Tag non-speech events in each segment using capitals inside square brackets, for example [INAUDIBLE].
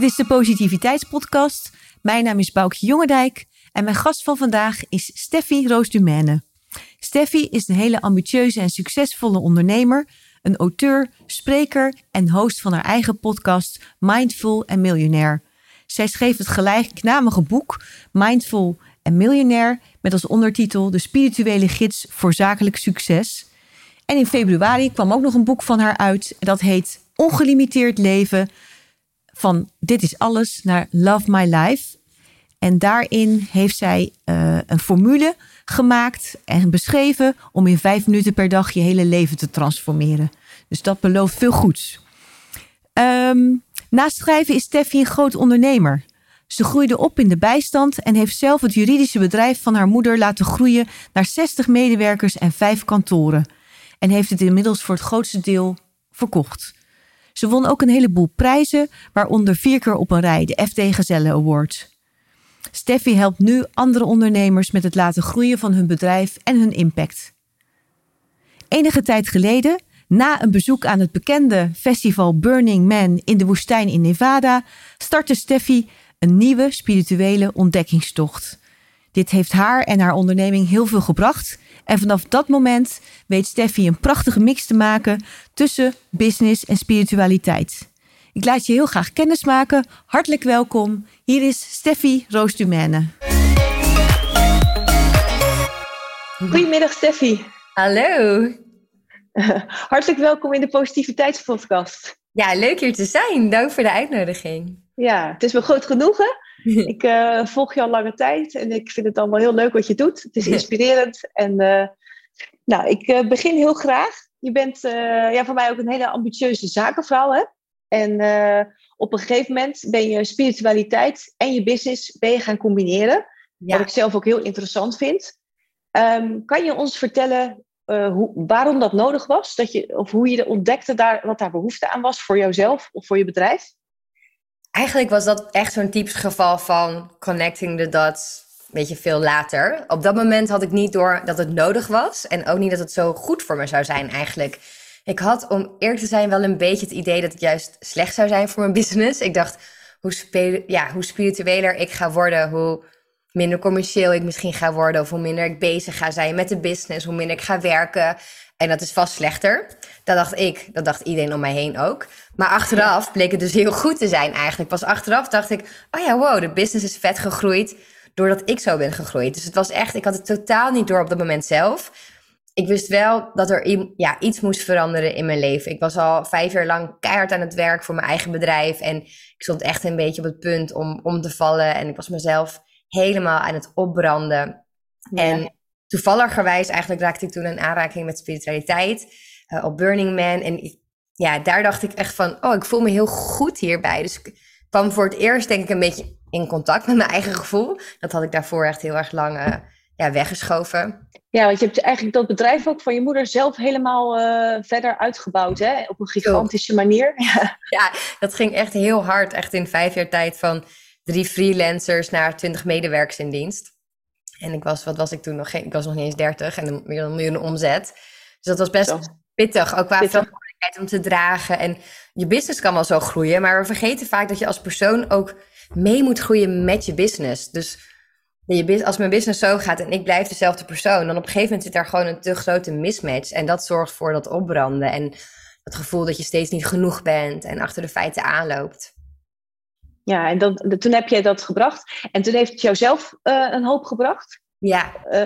Dit is de Positiviteitspodcast. Mijn naam is Boukje Jongendijk en mijn gast van vandaag is Steffi Roos Dumaine. Steffi is een hele ambitieuze en succesvolle ondernemer, een auteur, spreker en host van haar eigen podcast Mindful en Miljonair. Zij schreef het gelijknamige boek Mindful en Miljonair met als ondertitel De spirituele gids voor zakelijk succes. En in februari kwam ook nog een boek van haar uit. Dat heet Ongelimiteerd leven. Van dit is alles naar Love My Life. En daarin heeft zij uh, een formule gemaakt en beschreven om in vijf minuten per dag je hele leven te transformeren. Dus dat belooft veel goeds. Um, naast schrijven is Steffi een groot ondernemer. Ze groeide op in de bijstand en heeft zelf het juridische bedrijf van haar moeder laten groeien naar 60 medewerkers en vijf kantoren. En heeft het inmiddels voor het grootste deel verkocht. Ze won ook een heleboel prijzen, waaronder vier keer op een rij de FD Gazelle Award. Steffi helpt nu andere ondernemers met het laten groeien van hun bedrijf en hun impact. Enige tijd geleden, na een bezoek aan het bekende festival Burning Man in de woestijn in Nevada, startte Steffi een nieuwe spirituele ontdekkingstocht. Dit heeft haar en haar onderneming heel veel gebracht. En vanaf dat moment weet Steffi een prachtige mix te maken tussen business en spiritualiteit. Ik laat je heel graag kennis maken. Hartelijk welkom. Hier is Steffi Roos Dumaine. Goedemiddag Steffi. Hallo. [LAUGHS] Hartelijk welkom in de Positiviteitspodcast. Ja, leuk hier te zijn. Dank voor de uitnodiging. Ja, het is me groot genoegen. [LAUGHS] ik uh, volg je al lange tijd en ik vind het allemaal heel leuk wat je doet. Het is inspirerend. En uh, nou, ik uh, begin heel graag. Je bent ja, voor mij ook een hele ambitieuze zakenvrouw. Hè? En op een gegeven moment ben je spiritualiteit en je business ben je gaan combineren. Ja. Wat ik zelf ook heel interessant vind. Um, kan je ons vertellen hoe, waarom dat nodig was? Dat je, of hoe je ontdekte daar, wat daar behoefte aan was voor jouzelf of voor je bedrijf? Eigenlijk was dat echt zo'n typisch geval van connecting the dots, weet je, veel later. Op dat moment had ik niet door dat het nodig was en ook niet dat het zo goed voor me zou zijn eigenlijk. Ik had, om eerlijk te zijn, wel een beetje het idee dat het juist slecht zou zijn voor mijn business. Ik dacht, hoe, ja, hoe spiritueler ik ga worden, hoe minder commercieel ik misschien ga worden, of hoe minder ik bezig ga zijn met de business, hoe minder ik ga werken. En dat is vast slechter. Dat dacht ik, dat dacht iedereen om mij heen ook. Maar achteraf bleek het dus heel goed te zijn eigenlijk. Pas achteraf dacht ik, oh ja, wow, de business is vet gegroeid doordat ik zo ben gegroeid. Dus het was echt, ik had het totaal niet door op dat moment zelf. Ik wist wel dat er ja, iets moest veranderen in mijn leven. Ik was al vijf jaar lang keihard aan het werk voor mijn eigen bedrijf. En ik stond echt een beetje op het punt om om te vallen. En ik was mezelf helemaal aan het opbranden. Ja. En toevalligerwijs eigenlijk raakte ik toen in aanraking met spiritualiteit uh, op Burning Man. En ja, daar dacht ik echt van, oh, ik voel me heel goed hierbij. Dus ik kwam voor het eerst denk ik een beetje in contact met mijn eigen gevoel. Dat had ik daarvoor echt heel erg lang uh, ja, weggeschoven. Ja, want je hebt eigenlijk dat bedrijf ook van je moeder zelf helemaal uh, verder uitgebouwd, hè? Op een gigantische manier. [LAUGHS] ja, dat ging echt heel hard. Echt in vijf jaar tijd van drie freelancers naar twintig medewerkers in dienst. En ik was, wat was ik toen nog? Geen, ik was nog niet eens 30 en meer dan een miljoen omzet. Dus dat was best Zo. pittig, ook qua verantwoordelijkheid om te dragen. En je business kan wel zo groeien, maar we vergeten vaak dat je als persoon ook mee moet groeien met je business. Dus je, als mijn business zo gaat en ik blijf dezelfde persoon, dan op een gegeven moment zit daar gewoon een te grote mismatch. En dat zorgt voor dat opbranden en het gevoel dat je steeds niet genoeg bent en achter de feiten aanloopt. Ja, en dan, toen heb jij dat gebracht. En toen heeft het jou zelf uh, een hoop gebracht. Ja. Uh,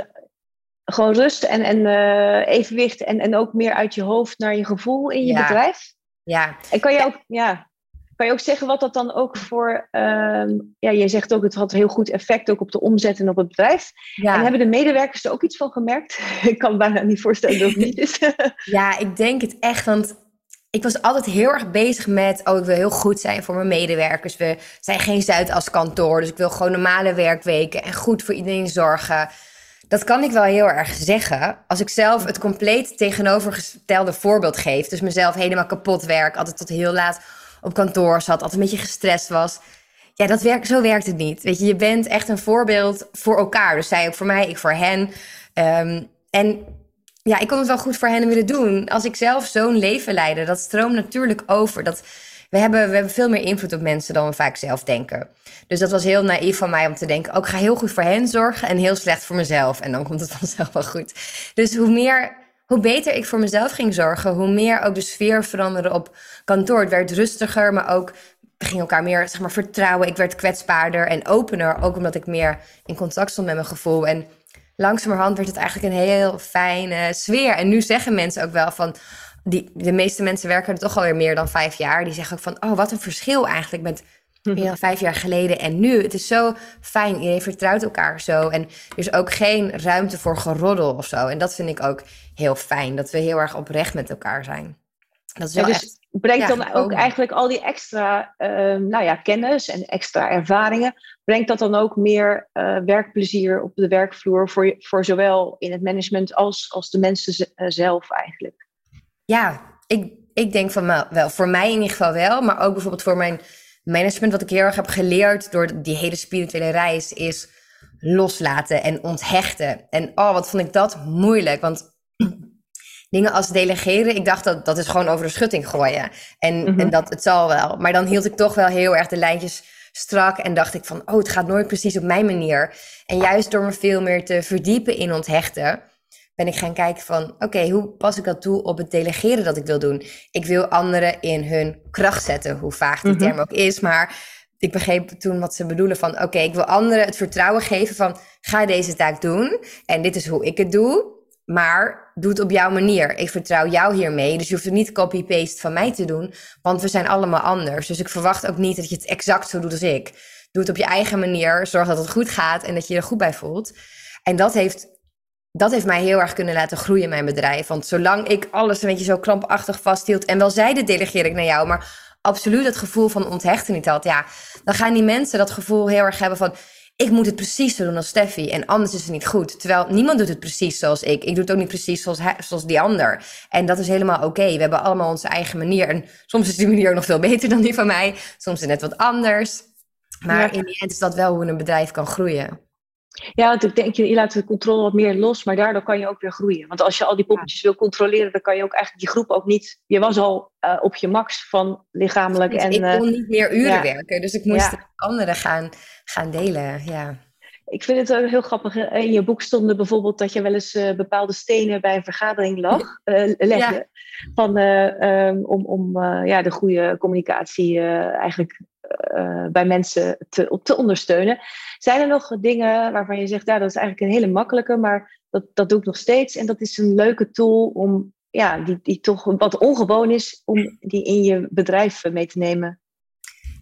gewoon rust en, en uh, evenwicht en, en ook meer uit je hoofd naar je gevoel in je ja. bedrijf. Ja. En kan je, ook, ja, kan je ook zeggen wat dat dan ook voor... Um, ja, je zegt ook het had heel goed effect ook op de omzet en op het bedrijf. Ja. En hebben de medewerkers er ook iets van gemerkt? [LAUGHS] ik kan me bijna niet voorstellen dat het niet is. ja, ik denk het echt, want ik was altijd heel erg bezig met, oh, ik wil heel goed zijn voor mijn medewerkers. We zijn geen Zuidas-kantoor, dus ik wil gewoon normale werkweken en goed voor iedereen zorgen. Dat kan ik wel heel erg zeggen. Als ik zelf het compleet tegenovergestelde voorbeeld geef, dus mezelf helemaal kapot werk, altijd tot heel laat op kantoor zat, altijd een beetje gestrest was. Ja, dat werkt, zo werkt het niet. Weet je, je bent echt een voorbeeld voor elkaar. Dus zij ook voor mij, ik voor hen. Um, en ja, ik kon het wel goed voor hen willen doen. Als ik zelf zo'n leven leidde, dat stroomt natuurlijk over. Dat we hebben, we hebben veel meer invloed op mensen dan we vaak zelf denken. Dus dat was heel naïef van mij om te denken, ook oh, ga heel goed voor hen zorgen en heel slecht voor mezelf. En dan komt het [LAUGHS] vanzelf wel goed. Dus hoe meer hoe beter ik voor mezelf ging zorgen, hoe meer ook de sfeer veranderde op kantoor. Het werd rustiger, maar ook we gingen elkaar meer zeg maar, vertrouwen. Ik werd kwetsbaarder en opener, ook omdat ik meer in contact stond met mijn gevoel. En langzamerhand werd het eigenlijk een heel fijne sfeer. En nu zeggen mensen ook wel van. Die, de meeste mensen werken er toch alweer meer dan vijf jaar. Die zeggen ook van, oh, wat een verschil eigenlijk met [LAUGHS] meer dan vijf jaar geleden en nu. Het is zo fijn, iedereen vertrouwt elkaar zo. En er is ook geen ruimte voor geroddel of zo. En dat vind ik ook heel fijn, dat we heel erg oprecht met elkaar zijn. Dat is wel dus echt, brengt dan ook eigenlijk al die extra ehm, nou ja, kennis en extra ervaringen, brengt dat dan ook meer uh, werkplezier op de werkvloer voor, voor zowel in het management als, als de mensen eh, zelf eigenlijk? Ja, ik, ik denk van wel, voor mij in ieder geval wel, maar ook bijvoorbeeld voor mijn management, wat ik heel erg heb geleerd door die hele spirituele reis, is loslaten en onthechten. En oh, wat vond ik dat moeilijk. Want dingen als delegeren, ik dacht dat dat is gewoon over de schutting gooien. En, mhm. en dat het zal wel. Maar dan hield ik toch wel heel erg de lijntjes strak en dacht ik van, oh, het gaat nooit precies op mijn manier. En juist door me veel meer te verdiepen in onthechten, ben ik gaan kijken van, oké, hoe pas ik dat toe op het delegeren dat ik wil doen? Ik wil anderen in hun kracht zetten, hoe vaag die mhm. term ook is, maar ik begreep toen wat ze bedoelen van, oké, ik wil anderen het vertrouwen geven van, ga deze taak doen en dit is hoe ik het doe. Maar doe het op jouw manier. Ik vertrouw jou hiermee. Dus je hoeft het niet copy-paste van mij te doen. Want we zijn allemaal anders. Dus ik verwacht ook niet dat je het exact zo doet als ik. Doe het op je eigen manier. Zorg dat het goed gaat en dat je je er goed bij voelt. En dat heeft dat heeft mij heel erg kunnen laten groeien in mijn bedrijf. Want zolang ik alles een beetje zo krampachtig vasthield en wel zeiden delegeer ik naar jou, maar absoluut het gevoel van onthechten niet had, ja, dan gaan die mensen dat gevoel heel erg hebben van ik moet het precies zo doen als Steffi en anders is het niet goed. Terwijl niemand doet het precies zoals ik. Ik doe het ook niet precies zoals, hij, zoals die ander. En dat is helemaal oké. We hebben allemaal onze eigen manier. En soms is die manier ook nog veel beter dan die van mij. Soms is het net wat anders. Maar in die end is dat wel hoe een bedrijf kan groeien. Ja, want ik denk, je laat de controle wat meer los, maar daardoor kan je ook weer groeien. Want als je al die poppetjes wil controleren, dan kan je ook eigenlijk die groep ook niet. Je was al uh, op je max van lichamelijk. Dus en, ik kon niet meer uren werken, dus ik moest ja. anderen gaan, gaan delen. Ja. Ik vind het ook heel grappig. In je boek stonden bijvoorbeeld dat je wel eens uh, bepaalde stenen bij een vergadering lag, uh, legde. Van, um, om om ja, de goede communicatie eigenlijk uh, bij mensen te, op te ondersteunen. Zijn er nog dingen waarvan je zegt, ja, dat is eigenlijk een hele makkelijke, maar dat, dat doe ik nog steeds. En dat is een leuke tool om, ja, die, die toch wat ongewoon is, om die in je bedrijf mee te nemen?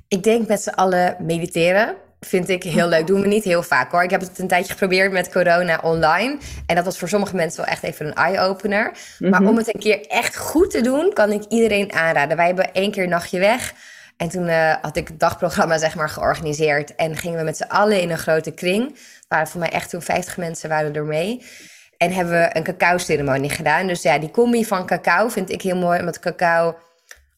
Ik denk met z'n allen mediteren. Vind ik heel leuk. Doen we niet heel vaak hoor. Ik heb het een tijdje geprobeerd met corona online. En dat was voor sommige mensen wel echt even een eye-opener. Maar mhm. om het een keer echt goed te doen, kan ik iedereen aanraden. Wij hebben één keer een nachtje weg en toen uh, had ik het dagprogramma zeg maar georganiseerd. En gingen we met z'n allen in een grote kring. Waren voor mij echt toen 50 mensen waren er mee. En hebben we een cacao-ceremonie gedaan. Dus ja, die combi van cacao vind ik heel mooi. Omdat cacao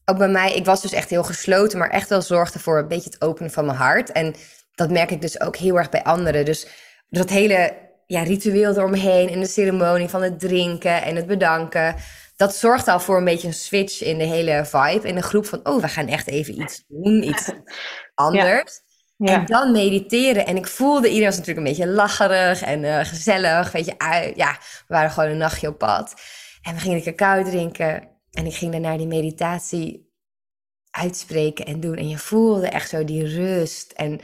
ook bij mij... Ik was dus echt heel gesloten, maar echt wel zorgde voor een beetje het openen van mijn hart. En dat merk ik dus ook heel erg bij anderen. Dus dat hele ja, ritueel eromheen en de ceremonie van het drinken en het bedanken dat zorgt al voor een beetje een switch in de hele vibe. In de groep van, oh, we gaan echt even iets doen, iets anders. Ja. En dan mediteren. En ik voelde, iedereen was natuurlijk een beetje lacherig en uh, gezellig. Weet je, ja, we waren gewoon een nachtje op pad. En we gingen cacao drinken. En ik ging daarna die meditatie uitspreken en doen. En je voelde echt zo die rust. En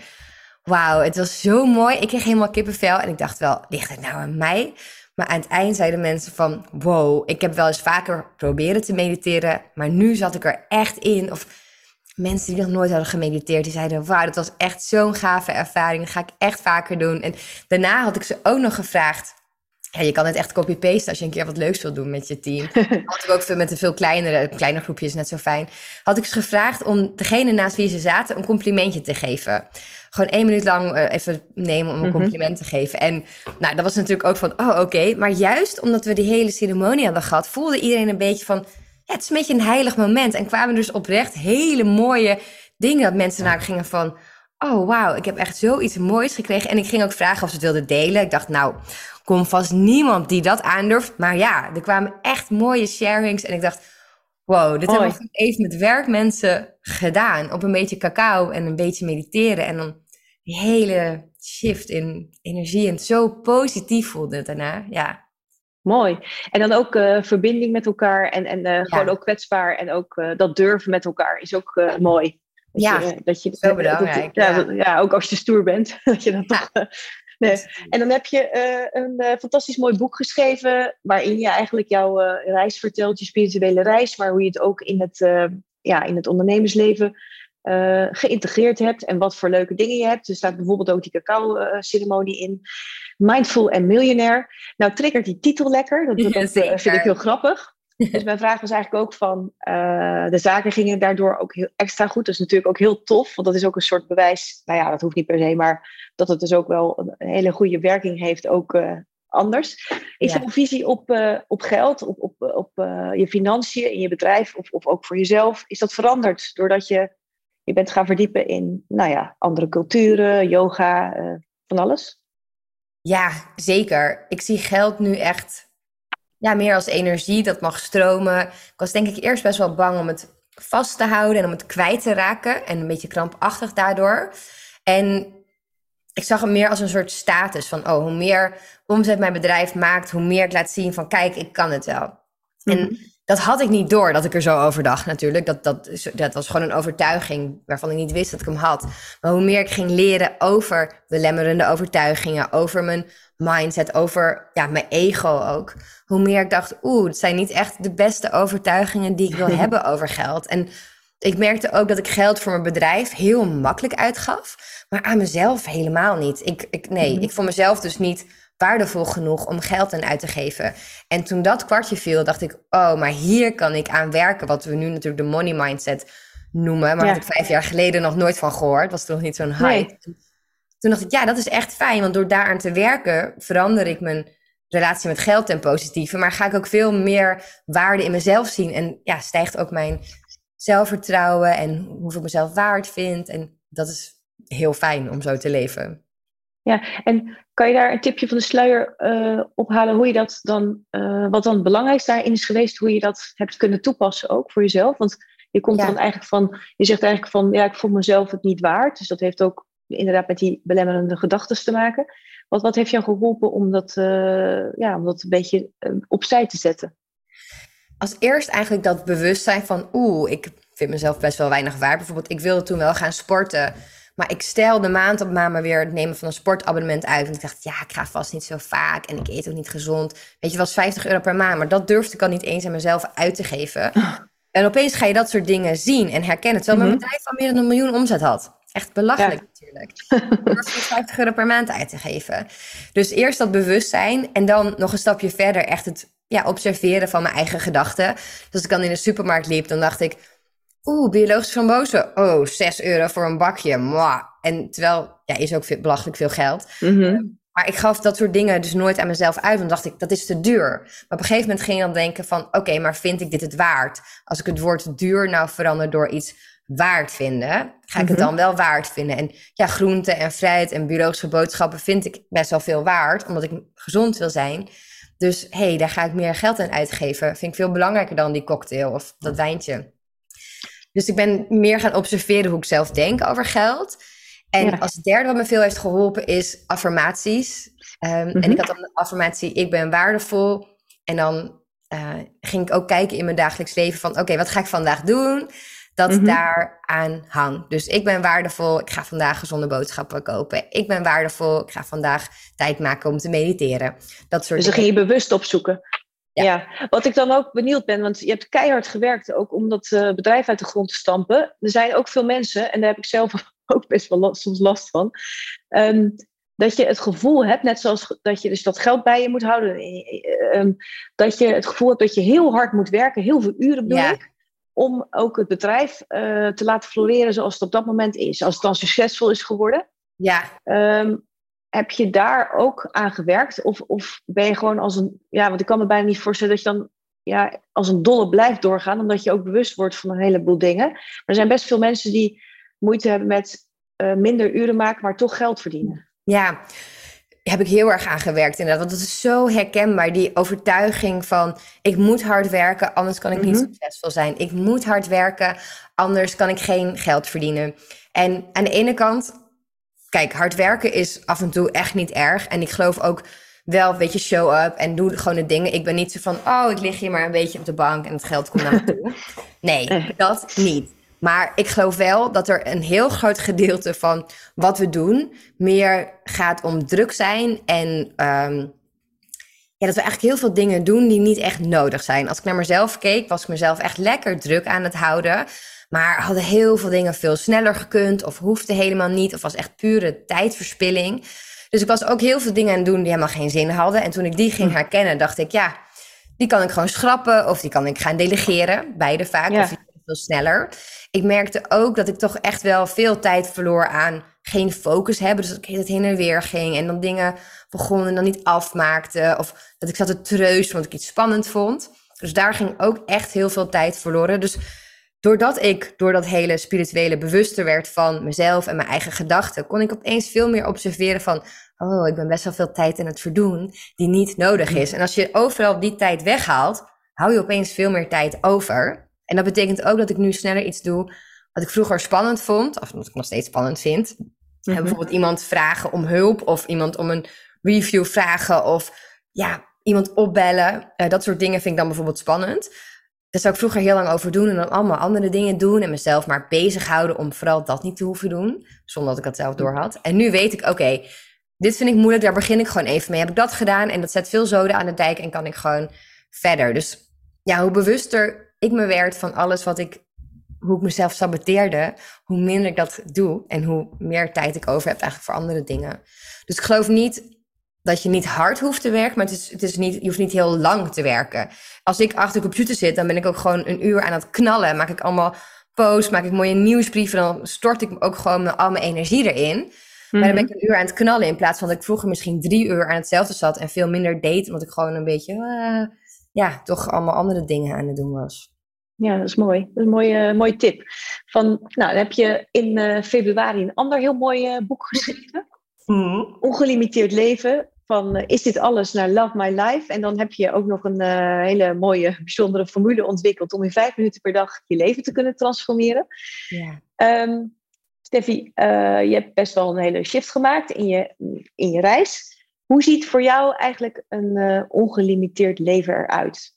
wauw, het was zo mooi. Ik kreeg helemaal kippenvel. En ik dacht wel, ligt het nou aan mij? Maar aan het eind zeiden mensen van, wow, ik heb wel eens vaker proberen te mediteren, maar nu zat ik er echt in. Of mensen die nog nooit hadden gemediteerd, die zeiden, wauw, dat was echt zo'n gave ervaring, dat ga ik echt vaker doen. En daarna had ik ze ook nog gevraagd, ja, je kan het echt copy-pasten als je een keer wat leuks wil doen met je team. [LAUGHS] had ik ook veel, met de veel kleinere, kleiner groepjes, net zo fijn. Had ik ze gevraagd om degene naast wie ze zaten een complimentje te geven gewoon één minuut lang uh, even nemen om een mhm. compliment te geven. En nou, dat was natuurlijk ook van, oh oké. Maar juist omdat we die hele ceremonie hadden gehad, voelde iedereen een beetje van, ja, het is een beetje een heilig moment. En kwamen dus oprecht hele mooie dingen dat mensen naar gingen van, oh wauw, ik heb echt zoiets moois gekregen. En ik ging ook vragen of ze het wilden delen. Ik dacht, nou, kom vast niemand die dat aandurft. Maar ja, er kwamen echt mooie sharings. En ik dacht, wow, dit hebben we even met werkmensen gedaan. Op een beetje cacao en een beetje mediteren. En dan die hele shift in energie. En zo positief voelde het daarna. Ja. Mooi. En dan ook uh, verbinding met elkaar en, en uh, gewoon ook kwetsbaar. En ook uh, dat durven met elkaar is ook mooi. Ja, je, dat je, zo belangrijk. Dat, ja. ja. ook als je stoer bent. [LAUGHS] dat je dat toch, nee. En dan heb je een fantastisch mooi boek geschreven. Waarin je eigenlijk jouw reis vertelt, je spirituele reis. Maar hoe je het ook in het, ja, in het ondernemersleven geïntegreerd hebt en wat voor leuke dingen je hebt. Er staat bijvoorbeeld ook die cacao-ceremonie in. Mindful en Millionaire. Nou, triggert die titel lekker. Dat, dat ja, vind ik heel grappig. Dus mijn vraag was eigenlijk ook van, uh, de zaken gingen daardoor ook heel extra goed. Dat is natuurlijk ook heel tof, want dat is ook een soort bewijs. Nou ja, dat hoeft niet per se, maar dat het dus ook wel een hele goede werking heeft, ook uh, anders. Is ja. er een visie op, uh, op geld, op, op, op je financiën in je bedrijf of, of ook voor jezelf? Is dat veranderd doordat je je bent gaan verdiepen in, nou ja, andere culturen, yoga, van alles? Ja, zeker. Ik zie geld nu echt ja, meer als energie dat mag stromen. Ik was denk ik eerst best wel bang om het vast te houden en om het kwijt te raken. En een beetje krampachtig daardoor. En ik zag hem meer als een soort status van, oh, hoe meer omzet mijn bedrijf maakt, hoe meer ik laat zien van, kijk, ik kan het wel. En mhm dat had ik niet door dat ik er zo over dacht natuurlijk. Dat, dat, dat was gewoon een overtuiging waarvan ik niet wist dat ik hem had. Maar hoe meer ik ging leren over belemmerende overtuigingen, over mijn mindset, over ja, mijn ego ook. Hoe meer ik dacht, oeh, het zijn niet echt de beste overtuigingen die ik wil [LAUGHS] hebben over geld. En ik merkte ook dat ik geld voor mijn bedrijf heel makkelijk uitgaf, maar aan mezelf helemaal niet. Ik, ik, nee, mhm. ik vond mezelf dus niet waardevol genoeg om geld aan uit te geven. En toen dat kwartje viel, dacht ik, oh, maar hier kan ik aan werken. Wat we nu natuurlijk de money mindset noemen. Maar ja. had ik vijf jaar geleden nog nooit van gehoord. Was toen nog niet zo'n hype. Toen dacht ik, ja, dat is echt fijn. Want door daaraan te werken, verander ik mijn relatie met geld ten positieve. Maar ga ik ook veel meer waarde in mezelf zien. En ja, stijgt ook mijn zelfvertrouwen en hoeveel ik mezelf waard vind. En dat is heel fijn om zo te leven. Ja, en kan je daar een tipje van de sluier uh, ophalen hoe je dat dan, uh, wat dan het belangrijkste daarin is geweest, hoe je dat hebt kunnen toepassen ook voor jezelf? Want je komt dan eigenlijk van, je zegt eigenlijk van, ja, ik voel mezelf het niet waard. Dus dat heeft ook inderdaad met die belemmerende gedachten te maken. Wat, wat heeft jou geholpen om dat, uh, ja, om dat een beetje opzij te zetten? Als eerst eigenlijk dat bewustzijn van, oeh, ik vind mezelf best wel weinig waard. Bijvoorbeeld, ik wilde toen wel gaan sporten. Maar ik stel de maand op maand maar weer het nemen van een sportabonnement uit. Want ik dacht, ja, ik ga vast niet zo vaak en ik eet ook niet gezond. Weet je, was 50 euro per maand. Maar dat durfde ik al niet eens aan mezelf uit te geven. En opeens ga je dat soort dingen zien en herkennen. Terwijl mijn mhm. bedrijf al meer dan een miljoen omzet had. Echt belachelijk natuurlijk. Dat is 50 euro per maand uit te geven. Dus eerst dat bewustzijn en dan nog een stapje verder echt het ja, observeren van mijn eigen gedachten. Dus als ik dan in de supermarkt liep, dan dacht ik Oeh, biologisch frambozen. Oh, 6 euro voor een bakje. Mwah. En terwijl, ja, is ook veel, belachelijk veel geld. Mhm. Ehm, maar ik gaf dat soort dingen dus nooit aan mezelf uit. Want dacht ik, dat is te duur. Maar op een gegeven moment ging ik dan denken van... Oké, maar vind ik dit het waard? Als ik het woord duur nou verander door iets waard vinden... Ga ik het mhm. dan wel waard vinden? En ja, groente en fruit en biologische boodschappen vind ik best wel veel waard. Omdat ik gezond wil zijn. Dus hé, hey, daar ga ik meer geld aan uitgeven. Vind ik veel belangrijker dan die cocktail of dat wijntje. Dus ik ben meer gaan observeren hoe ik zelf denk over geld. En als derde wat me veel heeft geholpen is affirmaties. Ehm, en ik mhm. had dan de affirmatie, ik ben waardevol. En dan uh, ging ik ook kijken in mijn dagelijks leven van, oké, wat ga ik vandaag doen? Dat mm daar aan hangt. Dus ik ben waardevol, ik ga vandaag gezonde boodschappen kopen. Ik ben waardevol, ik ga vandaag tijd maken om te mediteren. Dat soort dus dan ging je bewust opzoeken. Ja. wat ik dan ook benieuwd ben, want je hebt keihard gewerkt ook om dat uh, bedrijf uit de grond te stampen. Er zijn ook veel mensen, en daar heb ik zelf [LAUGHS] ook best wel soms last van, ehm, dat je het gevoel hebt, net zoals dat je dus dat geld bij je moet houden, um, dat je het gevoel hebt dat je heel hard moet werken, heel veel uren bedoel ik, om ook het bedrijf uh, te laten floreren zoals het op dat moment is. Als het dan succesvol is geworden. Ja. Um, heb je daar ook aan gewerkt? Of, of ben je gewoon als een. Ja, want ik kan me bijna niet voorstellen dat je dan ja, als een dolle blijft doorgaan, omdat je ook bewust wordt van een heleboel dingen. Maar er zijn best veel mensen die moeite hebben met uh, minder uren maken, maar toch geld verdienen. Ja, heb ik heel erg aan gewerkt inderdaad. Want dat is zo herkenbaar, die overtuiging van... ik moet hard werken, anders kan ik niet Mhm. succesvol zijn. Ik moet hard werken, anders kan ik geen geld verdienen. En aan de ene kant, kijk, hard werken is af en toe echt niet erg. En ik geloof ook wel, weet je, show up en doe gewoon de dingen. Ik ben niet zo van, oh, ik lig hier maar een beetje op de bank en het geld komt naar me toe. [LAUGHS] Nee, dat niet. Maar ik geloof wel dat er een heel groot gedeelte van wat we doen meer gaat om druk zijn en ehm, ja, dat we eigenlijk heel veel dingen doen die niet echt nodig zijn. Als ik naar mezelf keek, was ik mezelf echt lekker druk aan het houden. Maar hadden heel veel dingen veel sneller gekund of hoefde helemaal niet of was echt pure tijdverspilling. Dus ik was ook heel veel dingen aan het doen die helemaal geen zin hadden. En toen ik die ging herkennen, dacht ik, ja, die kan ik gewoon schrappen of die kan ik gaan delegeren. Beide vaak, Ja. of veel sneller. Ik merkte ook dat ik toch echt wel veel tijd verloor aan geen focus hebben. Dus dat ik het heen en weer ging en dan dingen begon en dan niet afmaakte. Of dat ik zat te treuzen omdat ik iets spannend vond. Dus daar ging ook echt heel veel tijd verloren. Dus doordat ik door dat hele spirituele bewuster werd van mezelf en mijn eigen gedachten, kon ik opeens veel meer observeren van, oh, ik ben best wel veel tijd aan het verdoen die niet nodig is. En als je overal die tijd weghaalt, hou je opeens veel meer tijd over. En dat betekent ook dat ik nu sneller iets doe wat ik vroeger spannend vond, of wat ik nog steeds spannend vind. En bijvoorbeeld iemand vragen om hulp of iemand om een review vragen of ja, iemand opbellen. Eh, dat soort dingen vind ik dan bijvoorbeeld spannend. Daar zou ik vroeger heel lang over doen en dan allemaal andere dingen doen en mezelf maar bezighouden om vooral dat niet te hoeven doen, zonder dat ik dat zelf door had. En nu weet ik, oké, dit vind ik moeilijk, daar begin ik gewoon even mee. Heb ik dat gedaan en dat zet veel zoden aan de dijk en kan ik gewoon verder. Dus ja, hoe bewuster ik me werd van alles wat ik, hoe ik mezelf saboteerde, hoe minder ik dat doe en hoe meer tijd ik over heb eigenlijk voor andere dingen. Dus ik geloof niet dat je niet hard hoeft te werken, maar het is, het is niet, je hoeft niet heel lang te werken. Als ik achter de computer zit, dan ben ik ook gewoon een uur aan het knallen. Maak ik allemaal posts, maak ik mooie nieuwsbrieven, dan stort ik ook gewoon al mijn energie erin. Maar dan ben ik een uur aan het knallen in plaats van dat ik vroeger misschien drie uur aan hetzelfde zat en veel minder deed, omdat ik gewoon een beetje, eh, ja, toch allemaal andere dingen aan het doen was. Ja, dat is mooi. Dat is een mooie, mooie tip. Van, nou, dan heb je in eh, februari een ander heel mooi eh, boek geschreven. Ongelimiteerd leven. Van eh, is dit alles naar Love My Life? En dan heb je ook nog een eh, hele mooie, bijzondere formule ontwikkeld om in vijf minuten per dag je leven te kunnen transformeren. Ehm Steffi, eh, je hebt best wel een hele shift gemaakt in je, in je reis. Hoe ziet voor jou eigenlijk een ongelimiteerd leven eruit?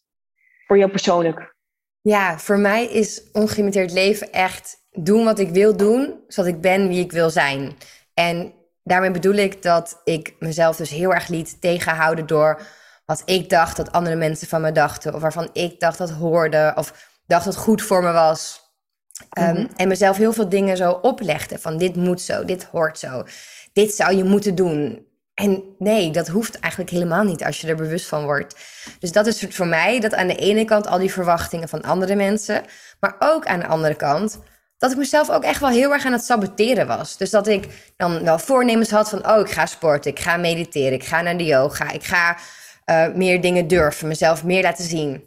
Voor jou persoonlijk? Ja, voor mij is ongelimiteerd leven echt doen wat ik wil doen, zodat ik ben wie ik wil zijn. En daarmee bedoel ik dat ik mezelf dus heel erg liet tegenhouden door wat ik dacht dat andere mensen van me dachten, of waarvan ik dacht dat hoorde, of dacht dat goed voor me was. Um, Mhm. En mezelf heel veel dingen zo oplegde van dit moet zo, dit hoort zo, dit zou je moeten doen. En nee, dat hoeft eigenlijk helemaal niet als je er bewust van wordt. Dus dat is voor mij, dat aan de ene kant al die verwachtingen van andere mensen, maar ook aan de andere kant dat ik mezelf ook echt wel heel erg aan het saboteren was. Dus dat ik dan wel voornemens had van, oh, ik ga sporten, ik ga mediteren, ik ga naar de yoga, ik ga uh, meer dingen durven, mezelf meer laten zien.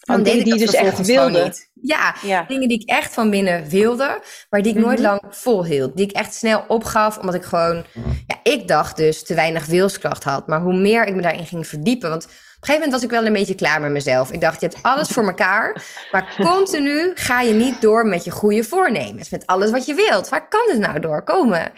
Dan deed ik die dus echt wilde. Ja, ja, dingen die ik echt van binnen wilde, maar die ik nooit mm -hmm. lang volhield. Die ik echt snel opgaf, omdat ik gewoon... Ja, ik dacht dus te weinig wilskracht had. Maar hoe meer ik me daarin ging verdiepen... Want een gegeven moment was ik wel een beetje klaar met mezelf. Ik dacht, je hebt alles voor elkaar. Maar continu ga je niet door met je goede voornemens. Met alles wat je wilt. Waar kan het nou doorkomen?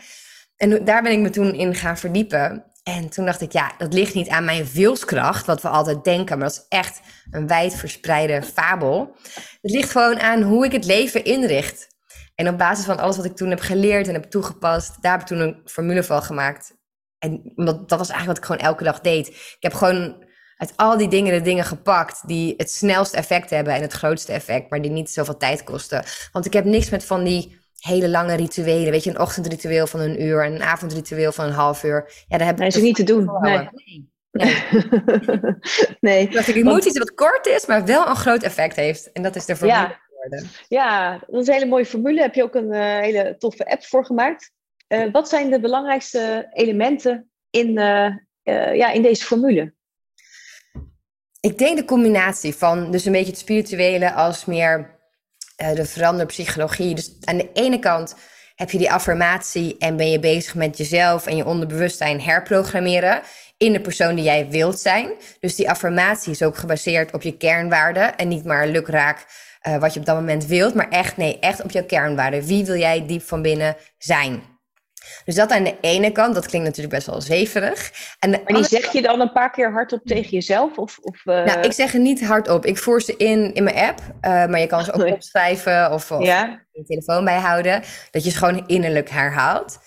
En daar ben ik me toen in gaan verdiepen. En toen dacht ik, ja, dat ligt niet aan mijn wilskracht, wat we altijd denken, maar dat is echt een wijd verspreide fabel. Het ligt gewoon aan hoe ik het leven inricht. En op basis van alles wat ik toen heb geleerd en heb toegepast, daar heb ik toen een formule van gemaakt. En dat, dat was eigenlijk wat ik gewoon elke dag deed. Ik heb gewoon uit al die dingen de dingen gepakt die het snelste effect hebben en het grootste effect, maar die niet zoveel tijd kosten. Want ik heb niks met van die hele lange rituelen. Weet je, een ochtendritueel van een uur en een avondritueel van een half uur. Ja, daar heb nee, ze niet te doen. Nee. Nee. nee. [LAUGHS] Ik dacht, ik Want... moet iets wat kort is, maar wel een groot effect heeft. En dat is de formule ja. geworden. Ja, dat is een hele mooie formule. Heb je ook een uh, hele toffe app voor gemaakt. Uh, wat zijn de belangrijkste elementen in, uh, ja, in deze formule? Ik denk de combinatie van dus een beetje het spirituele als meer uh, de veranderpsychologie. Dus aan de ene kant heb je die affirmatie en ben je bezig met jezelf en je onderbewustzijn herprogrammeren in de persoon die jij wilt zijn. Dus die affirmatie is ook gebaseerd op je kernwaarden en niet maar lukraak uh, wat je op dat moment wilt, maar echt nee, echt op jouw kernwaarden. Wie wil jij diep van binnen zijn? Dus dat aan de ene kant, dat klinkt natuurlijk best wel zweverig. En maar die zeg je dan een paar keer hardop tegen jezelf? Of, of uh... Nou, ik zeg het niet hardop. Ik voer ze in in mijn app, uh, maar je kan ze ook opschrijven of, of ja. je telefoon bijhouden. Dat je ze gewoon innerlijk herhaalt.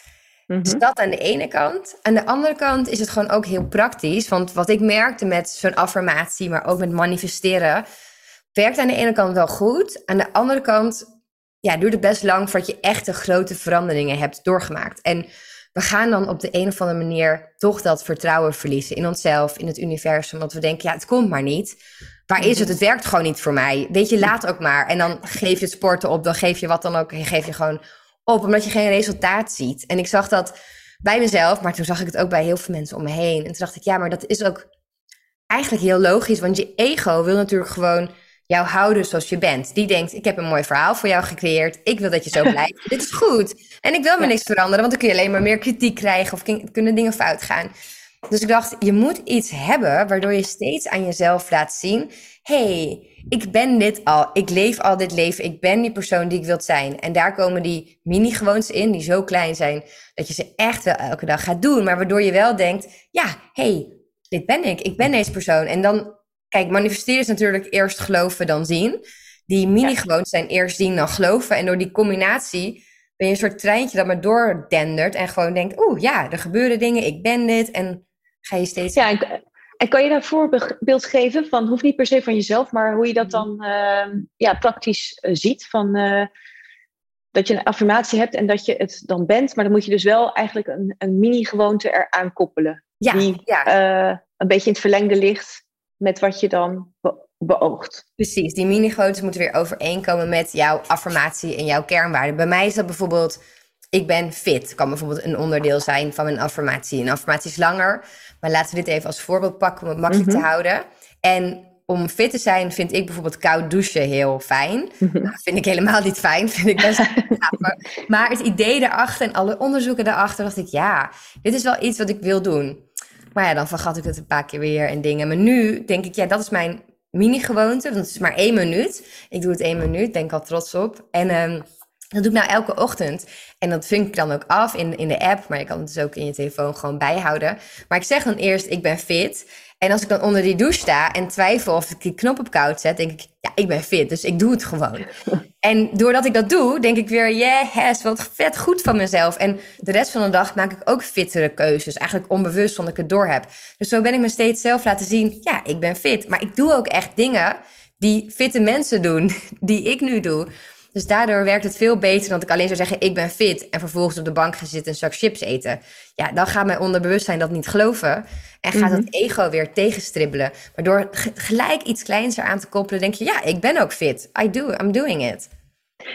Mm Dus dat aan de ene kant. Aan de andere kant is het gewoon ook heel praktisch. Want wat ik merkte met zo'n affirmatie, maar ook met manifesteren, werkt aan de ene kant wel goed. Aan de andere kant ja, duurt het best lang voordat je echte grote veranderingen hebt doorgemaakt. En we gaan dan op de een of andere manier toch dat vertrouwen verliezen in onszelf, in het universum. Want we denken, ja, het komt maar niet. Waar is het? Het werkt gewoon niet voor mij. Weet je, laat ook maar. En dan [LAUGHS] geef je het sporten op, dan geef je wat dan ook. Je geef je gewoon op, omdat je geen resultaat ziet. En ik zag dat bij mezelf, maar toen zag ik het ook bij heel veel mensen om me heen. En toen dacht ik, ja, maar dat is ook eigenlijk heel logisch. Want je ego wil natuurlijk gewoon jou houden zoals je bent. Die denkt, ik heb een mooi verhaal voor jou gecreëerd. Ik wil dat je zo [LAUGHS] blijft. Dit is goed. En ik wil me niks veranderen, want dan kun je alleen maar meer kritiek krijgen of kunnen dingen fout gaan. Dus ik dacht, je moet iets hebben waardoor je steeds aan jezelf laat zien: hey, ik ben dit al. Ik leef al dit leven. Ik ben die persoon die ik wil zijn. En daar komen die mini-gewoontes in, die zo klein zijn dat je ze echt wel elke dag gaat doen. Maar waardoor je wel denkt: ja, hey, dit ben ik. Ik ben deze persoon. En dan Kijk, manifesteren is natuurlijk eerst geloven dan zien. Die mini-gewoontes zijn eerst zien dan geloven. En door die combinatie ben je een soort treintje dat maar doordendert. En gewoon denkt, oeh ja, er gebeuren dingen, ik ben dit. En ga je steeds... Ja, en, en kan je daar een voorbeeld geven van, hoeft niet per se van jezelf, maar hoe je dat dan uh, ja, praktisch uh, ziet? Van, uh, dat je een affirmatie hebt en dat je het dan bent. Maar dan moet je dus wel eigenlijk een, een mini-gewoonte eraan koppelen. Ja, die ja. een beetje in het verlengde ligt met wat je dan beoogt. Precies, die mini-gewoontes moeten weer overeenkomen met jouw affirmatie en jouw kernwaarden. Bij mij is dat bijvoorbeeld, ik ben fit, kan bijvoorbeeld een onderdeel zijn van mijn affirmatie. Een affirmatie is langer, maar laten we dit even als voorbeeld pakken om het makkelijk te mhm. houden. En om fit te zijn vind ik bijvoorbeeld koud douchen heel fijn. Mm vind ik helemaal niet fijn, vind ik best [LAUGHS] Maar het idee daarachter en alle onderzoeken daarachter dacht ik, ja, dit is wel iets wat ik wil doen. Maar ja, dan vergat ik het een paar keer weer en dingen. Maar nu denk ik, ja, dat is mijn mini-gewoonte. Want het is maar één minuut. Ik doe het één minuut, denk al trots op. En um, dat doe ik nou elke ochtend. En dat vink ik dan ook af in, in de app. Maar je kan het dus ook in je telefoon gewoon bijhouden. Maar ik zeg dan eerst, ik ben fit. En als ik dan onder die douche sta en twijfel of ik die knop op koud zet, denk ik, ja, ik ben fit, dus ik doe het gewoon. [LAUGHS] En doordat ik dat doe, denk ik weer, yes, wat vet goed van mezelf. En de rest van de dag maak ik ook fittere keuzes, eigenlijk onbewust, zonder ik het door heb. Dus zo ben ik me steeds zelf laten zien, ja, ik ben fit. Maar ik doe ook echt dingen die fitte mensen doen, [LAUGHS] die ik nu doe. Dus daardoor werkt het veel beter dan dat ik alleen zou zeggen: ik ben fit. En vervolgens op de bank ga zitten en zak chips eten. Ja, dan gaat mijn onderbewustzijn dat niet geloven. En gaat het mhm. ego weer tegenstribbelen. Maar door gelijk iets kleins eraan te koppelen, denk je: ja, ik ben ook fit. I do, I'm doing it.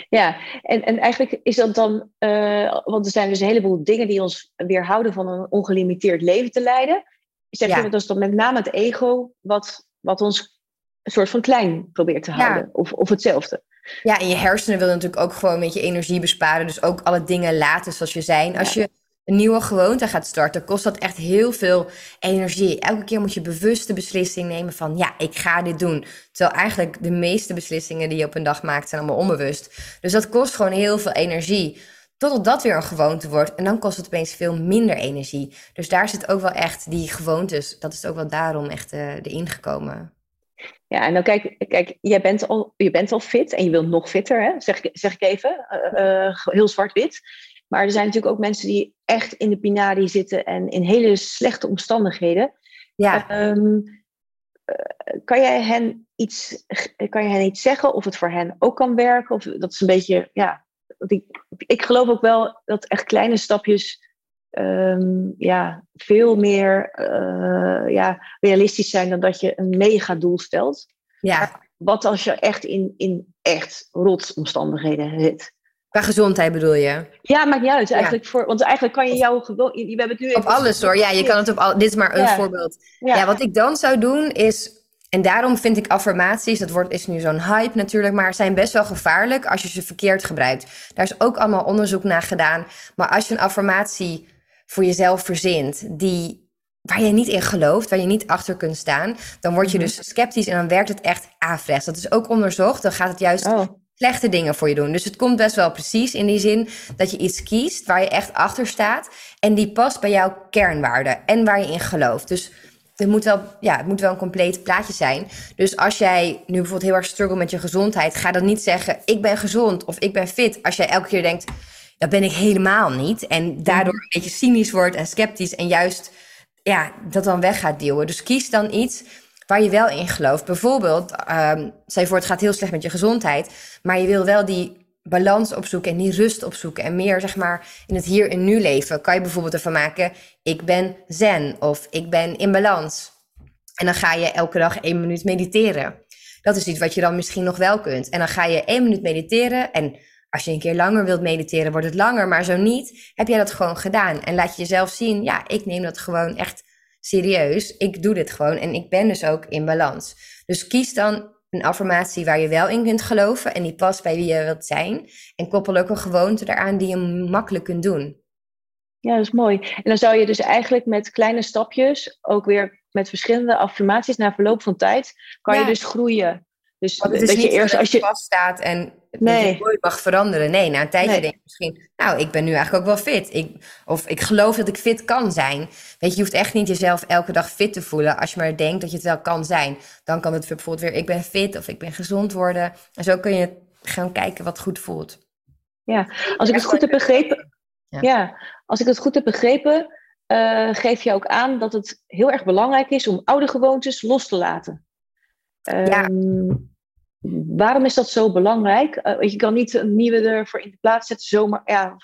Ja, en, en eigenlijk is dat dan, uh, want er zijn dus een heleboel dingen die ons weerhouden van een ongelimiteerd leven te leiden. Zeg je dat is dan met name het ego wat, wat ons een soort van klein probeert te houden? Of, of hetzelfde? Ja, en je hersenen willen natuurlijk ook gewoon een beetje energie besparen. Dus ook alle dingen laten zoals je zijn. Als je een nieuwe gewoonte gaat starten, kost dat echt heel veel energie. Elke keer moet je bewust de beslissing nemen van ja, ik ga dit doen. Terwijl eigenlijk de meeste beslissingen die je op een dag maakt zijn allemaal onbewust. Dus dat kost gewoon heel veel energie. Totdat dat weer een gewoonte wordt. En dan kost het opeens veel minder energie. Dus daar zit ook wel echt die gewoontes. Dat is ook wel daarom echt uh, erin gekomen. Ja, en dan kijk, kijk jij bent al, je bent al fit en je wilt nog fitter, hè? Zeg, zeg ik even, uh, heel zwart-wit. Maar er zijn natuurlijk ook mensen die echt in de pinari zitten en in hele slechte omstandigheden. Ja. Um, kan, jij hen iets, kan je hen iets zeggen of het voor hen ook kan werken? Of dat is een beetje, ja. Ik, ik geloof ook wel dat echt kleine stapjes um, ja, veel meer uh, ja, realistisch zijn dan dat je een mega doel stelt. Ja. Wat als je echt in, in echt rotsomstandigheden zit? Qua gezondheid bedoel je? Ja, maakt niet uit. Eigenlijk voor, want eigenlijk kan je jou gewoon. We hebben het nu op alles hoor. Ja, je kan het op al. Dit is maar een voorbeeld. Ja. wat ik dan zou doen is. En daarom vind ik affirmaties, dat wordt, is nu zo'n hype natuurlijk, maar zijn best wel gevaarlijk als je ze verkeerd gebruikt. Daar is ook allemaal onderzoek naar gedaan. Maar als je een affirmatie voor jezelf verzint, die, waar je niet in gelooft, waar je niet achter kunt staan, dan word je mhm. dus sceptisch en dan werkt het echt averechts. Dat is ook onderzocht. Dan gaat het juist oh. slechte dingen voor je doen. Dus het komt best wel precies in die zin dat je iets kiest waar je echt achter staat en die past bij jouw kernwaarden en waar je in gelooft. Dus het moet, wel, ja, het moet wel een compleet plaatje zijn. Dus als jij nu bijvoorbeeld heel erg struggle met je gezondheid, ga dan niet zeggen: Ik ben gezond of ik ben fit. Als jij elke keer denkt: Dat ben ik helemaal niet. En daardoor een beetje cynisch wordt en sceptisch en juist ja, dat dan weg gaat duwen. Dus kies dan iets waar je wel in gelooft. Bijvoorbeeld, um, je voor het gaat heel slecht met je gezondheid, maar je wil wel die balans opzoeken en die rust opzoeken en meer zeg maar in het hier en nu leven, kan je bijvoorbeeld ervan maken: ik ben zen of ik ben in balans. En dan ga je elke dag één minuut mediteren. Dat is iets wat je dan misschien nog wel kunt. En dan ga je één minuut mediteren. En als je een keer langer wilt mediteren, wordt het langer. Maar zo niet, heb jij dat gewoon gedaan. En laat je jezelf zien, ja, ik neem dat gewoon echt serieus. Ik doe dit gewoon en ik ben dus ook in balans. Dus kies dan een affirmatie waar je wel in kunt geloven en die past bij wie je wilt zijn. En koppel ook een gewoonte eraan die je makkelijk kunt doen. Ja, dat is mooi. En dan zou je dus eigenlijk met kleine stapjes, ook weer met verschillende affirmaties na verloop van tijd, kan je dus groeien. Dus dat je eerst als je vaststaat en nee. je nooit mag veranderen. Nee, na een tijdje denk je misschien, nou, ik ben nu eigenlijk ook wel fit. Ik, of ik geloof dat ik fit kan zijn. Weet je, je hoeft echt niet jezelf elke dag fit te voelen. Als je maar denkt dat je het wel kan zijn. Dan kan het bijvoorbeeld weer, ik ben fit of ik ben gezond worden. En zo kun je gaan kijken wat goed voelt. Ja, als ik het goed heb begrepen. Ja, als ik het goed heb begrepen, uh, geef je ook aan dat het heel erg belangrijk is om oude gewoontes los te laten. Ja. Waarom is dat zo belangrijk? Uh, je kan niet een nieuwe ervoor in de plaats zetten zomaar. Ja.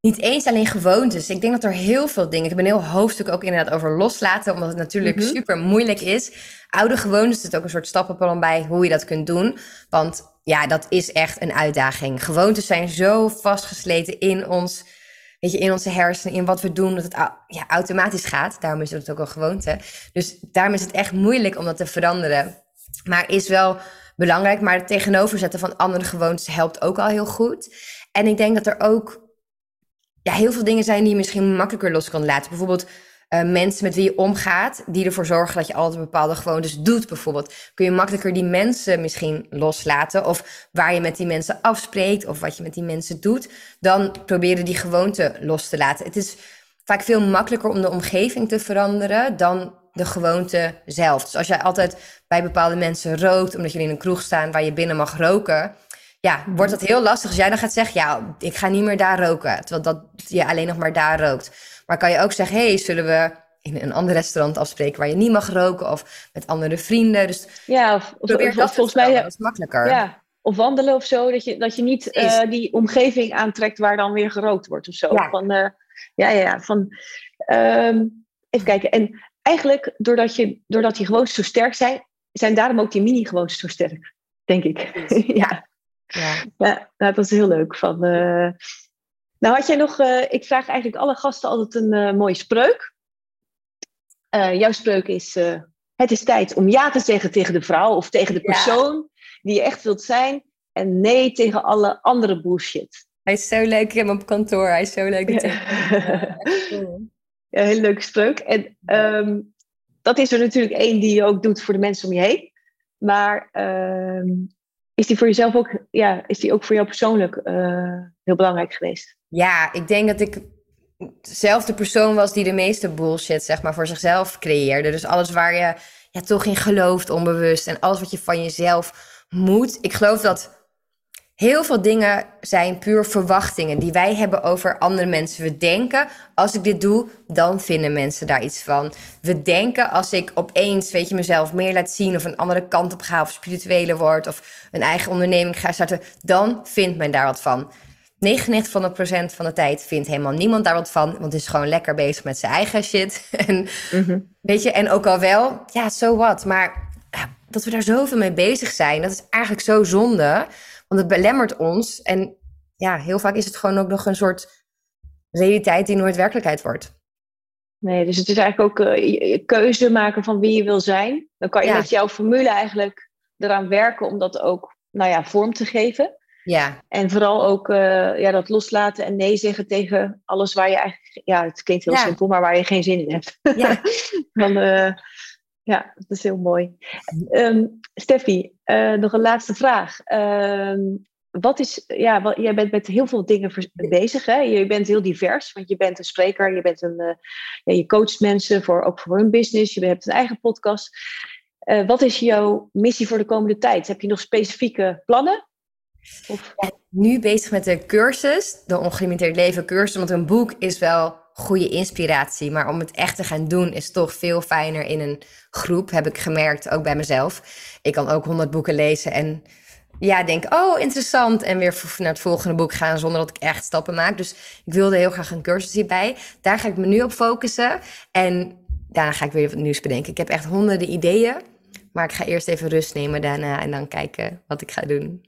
Niet eens alleen gewoontes. Ik denk dat er heel veel dingen. Ik heb een heel hoofdstuk ook inderdaad over loslaten, omdat het natuurlijk mhm. super moeilijk is. Oude gewoontes zit ook een soort stappenplan bij hoe je dat kunt doen. Want ja, dat is echt een uitdaging. Gewoontes zijn zo vastgesleten in ons weet je, in onze hersenen, in wat we doen, dat het ja, automatisch gaat. Daarom is het ook een gewoonte. Dus daarom is het echt moeilijk om dat te veranderen. Maar is wel belangrijk. Maar het tegenoverzetten van andere gewoontes helpt ook al heel goed. En ik denk dat er ook ja, heel veel dingen zijn die je misschien makkelijker los kan laten. Bijvoorbeeld uh, mensen met wie je omgaat, die ervoor zorgen dat je altijd bepaalde gewoontes doet, bijvoorbeeld. Kun je makkelijker die mensen misschien loslaten, of waar je met die mensen afspreekt, of wat je met die mensen doet, dan proberen die gewoonte los te laten. Het is vaak veel makkelijker om de omgeving te veranderen dan de gewoonte zelf. Dus als jij altijd bij bepaalde mensen rookt, omdat je in een kroeg staan waar je binnen mag roken, ja, wordt dat heel lastig als jij dan gaat zeggen, ja, ik ga niet meer daar roken, terwijl dat je alleen nog maar daar rookt. Maar kan je ook zeggen, hey, zullen we in een ander restaurant afspreken waar je niet mag roken of met andere vrienden. Dus ja, of, probeer dat volgens mij dat is makkelijker. Ja, of wandelen of zo, dat je, dat je niet uh, die omgeving aantrekt waar dan weer gerookt wordt of zo. Ja, van, uh, ja, ja, van um, even kijken. En eigenlijk, doordat, je, doordat die gewoontes zo sterk zijn, zijn daarom ook die mini-gewoontes zo sterk, denk ik. [LAUGHS] ja. Ja. ja, nou, dat is heel leuk. Van, uh, nou had jij nog, uh, ik vraag eigenlijk alle gasten altijd een uh, mooie spreuk. jouw spreuk is, het is tijd om ja te zeggen tegen de vrouw of tegen de persoon die je echt wilt zijn. En nee tegen alle andere bullshit. Hij is zo leuk, ik heb hem op kantoor. Hij is zo leuk. ja, [LAUGHS] een hele leuke spreuk. En um, dat is er natuurlijk één die je ook doet voor de mensen om je heen. Maar um, is die voor jezelf ook, ja, is die ook voor jou persoonlijk uh, heel belangrijk geweest? Ja, ik denk dat ik zelf de persoon was die de meeste bullshit, zeg maar, voor zichzelf creëerde. Dus alles waar je ja, toch in gelooft, onbewust. En alles wat je van jezelf moet. Ik geloof dat Heel veel dingen zijn puur verwachtingen die wij hebben over andere mensen. We denken, als ik dit doe, dan vinden mensen daar iets van. We denken, als ik opeens, weet je, mezelf meer laat zien... of een andere kant op ga, of spirituele word... of een eigen onderneming ga starten, dan vindt men daar wat van. 99 van de procent van de tijd vindt helemaal niemand daar wat van... want het is gewoon lekker bezig met zijn eigen shit. [LAUGHS] en, mhm. Weet je, en ook al wel, ja, zo so wat. Maar dat we daar zoveel mee bezig zijn, dat is eigenlijk zo zonde... Want het belemmert ons. En ja, heel vaak is het gewoon ook nog een soort realiteit die nooit werkelijkheid wordt. Nee, dus het is eigenlijk ook uh, keuze maken van wie je wil zijn. Dan kan je met jouw formule eigenlijk eraan werken om dat ook nou ja, vorm te geven. Ja. En vooral ook uh, ja, dat loslaten en nee zeggen tegen alles waar je eigenlijk, ja, het klinkt heel simpel, maar waar je geen zin in hebt. Ja. [LAUGHS] Dan, uh, ja, dat is heel mooi. Um, Steffi, uh, nog een laatste vraag. Um, wat is, ja, wat, jij bent met heel veel dingen bezig. Hè? Je bent heel divers, want je bent een spreker, je, bent een, ja, je coacht mensen voor, ook voor hun business, je hebt een eigen podcast. Uh, wat is jouw missie voor de komende tijd? Heb je nog specifieke plannen? Of? nu bezig met de cursus, de ongelimiteerd leven cursus, want een boek is wel goede inspiratie, maar om het echt te gaan doen is toch veel fijner in een groep, heb ik gemerkt, ook bij mezelf. Ik kan ook honderd boeken lezen en ja, denk, oh, interessant. En weer naar het volgende boek gaan zonder dat ik echt stappen maak. Dus ik wilde heel graag een cursus hierbij. Daar ga ik me nu op focussen. En daarna ga ik weer wat nieuws bedenken. Ik heb echt honderden ideeën. Maar ik ga eerst even rust nemen daarna en dan kijken wat ik ga doen.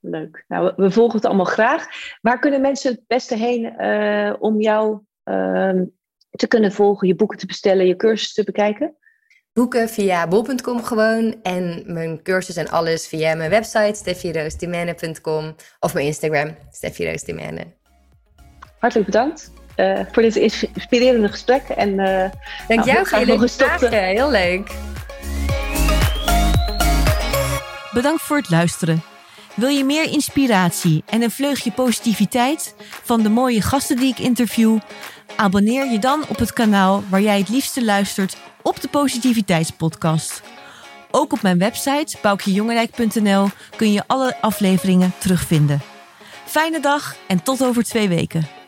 Leuk. Nou, we volgen het allemaal graag. Waar kunnen mensen het beste heen uh, om jou uh, te kunnen volgen, je boeken te bestellen, je cursus te bekijken? boeken via bol.com gewoon. En mijn cursus en alles via mijn website steffiroosdimene.com of mijn Instagram steffiroosdimene. Hartelijk bedankt uh, voor dit inspirerende gesprek. En, uh, Dank nou, jou voor vragen. Heel leuk. Bedankt voor het luisteren. Wil je meer inspiratie en een vleugje positiviteit van de mooie gasten die ik interview? Abonneer je dan op het kanaal waar jij het liefste luistert op de Positiviteitspodcast. Ook op mijn website boukjejongerijk.nl kun je alle afleveringen terugvinden. Fijne dag en tot over twee weken.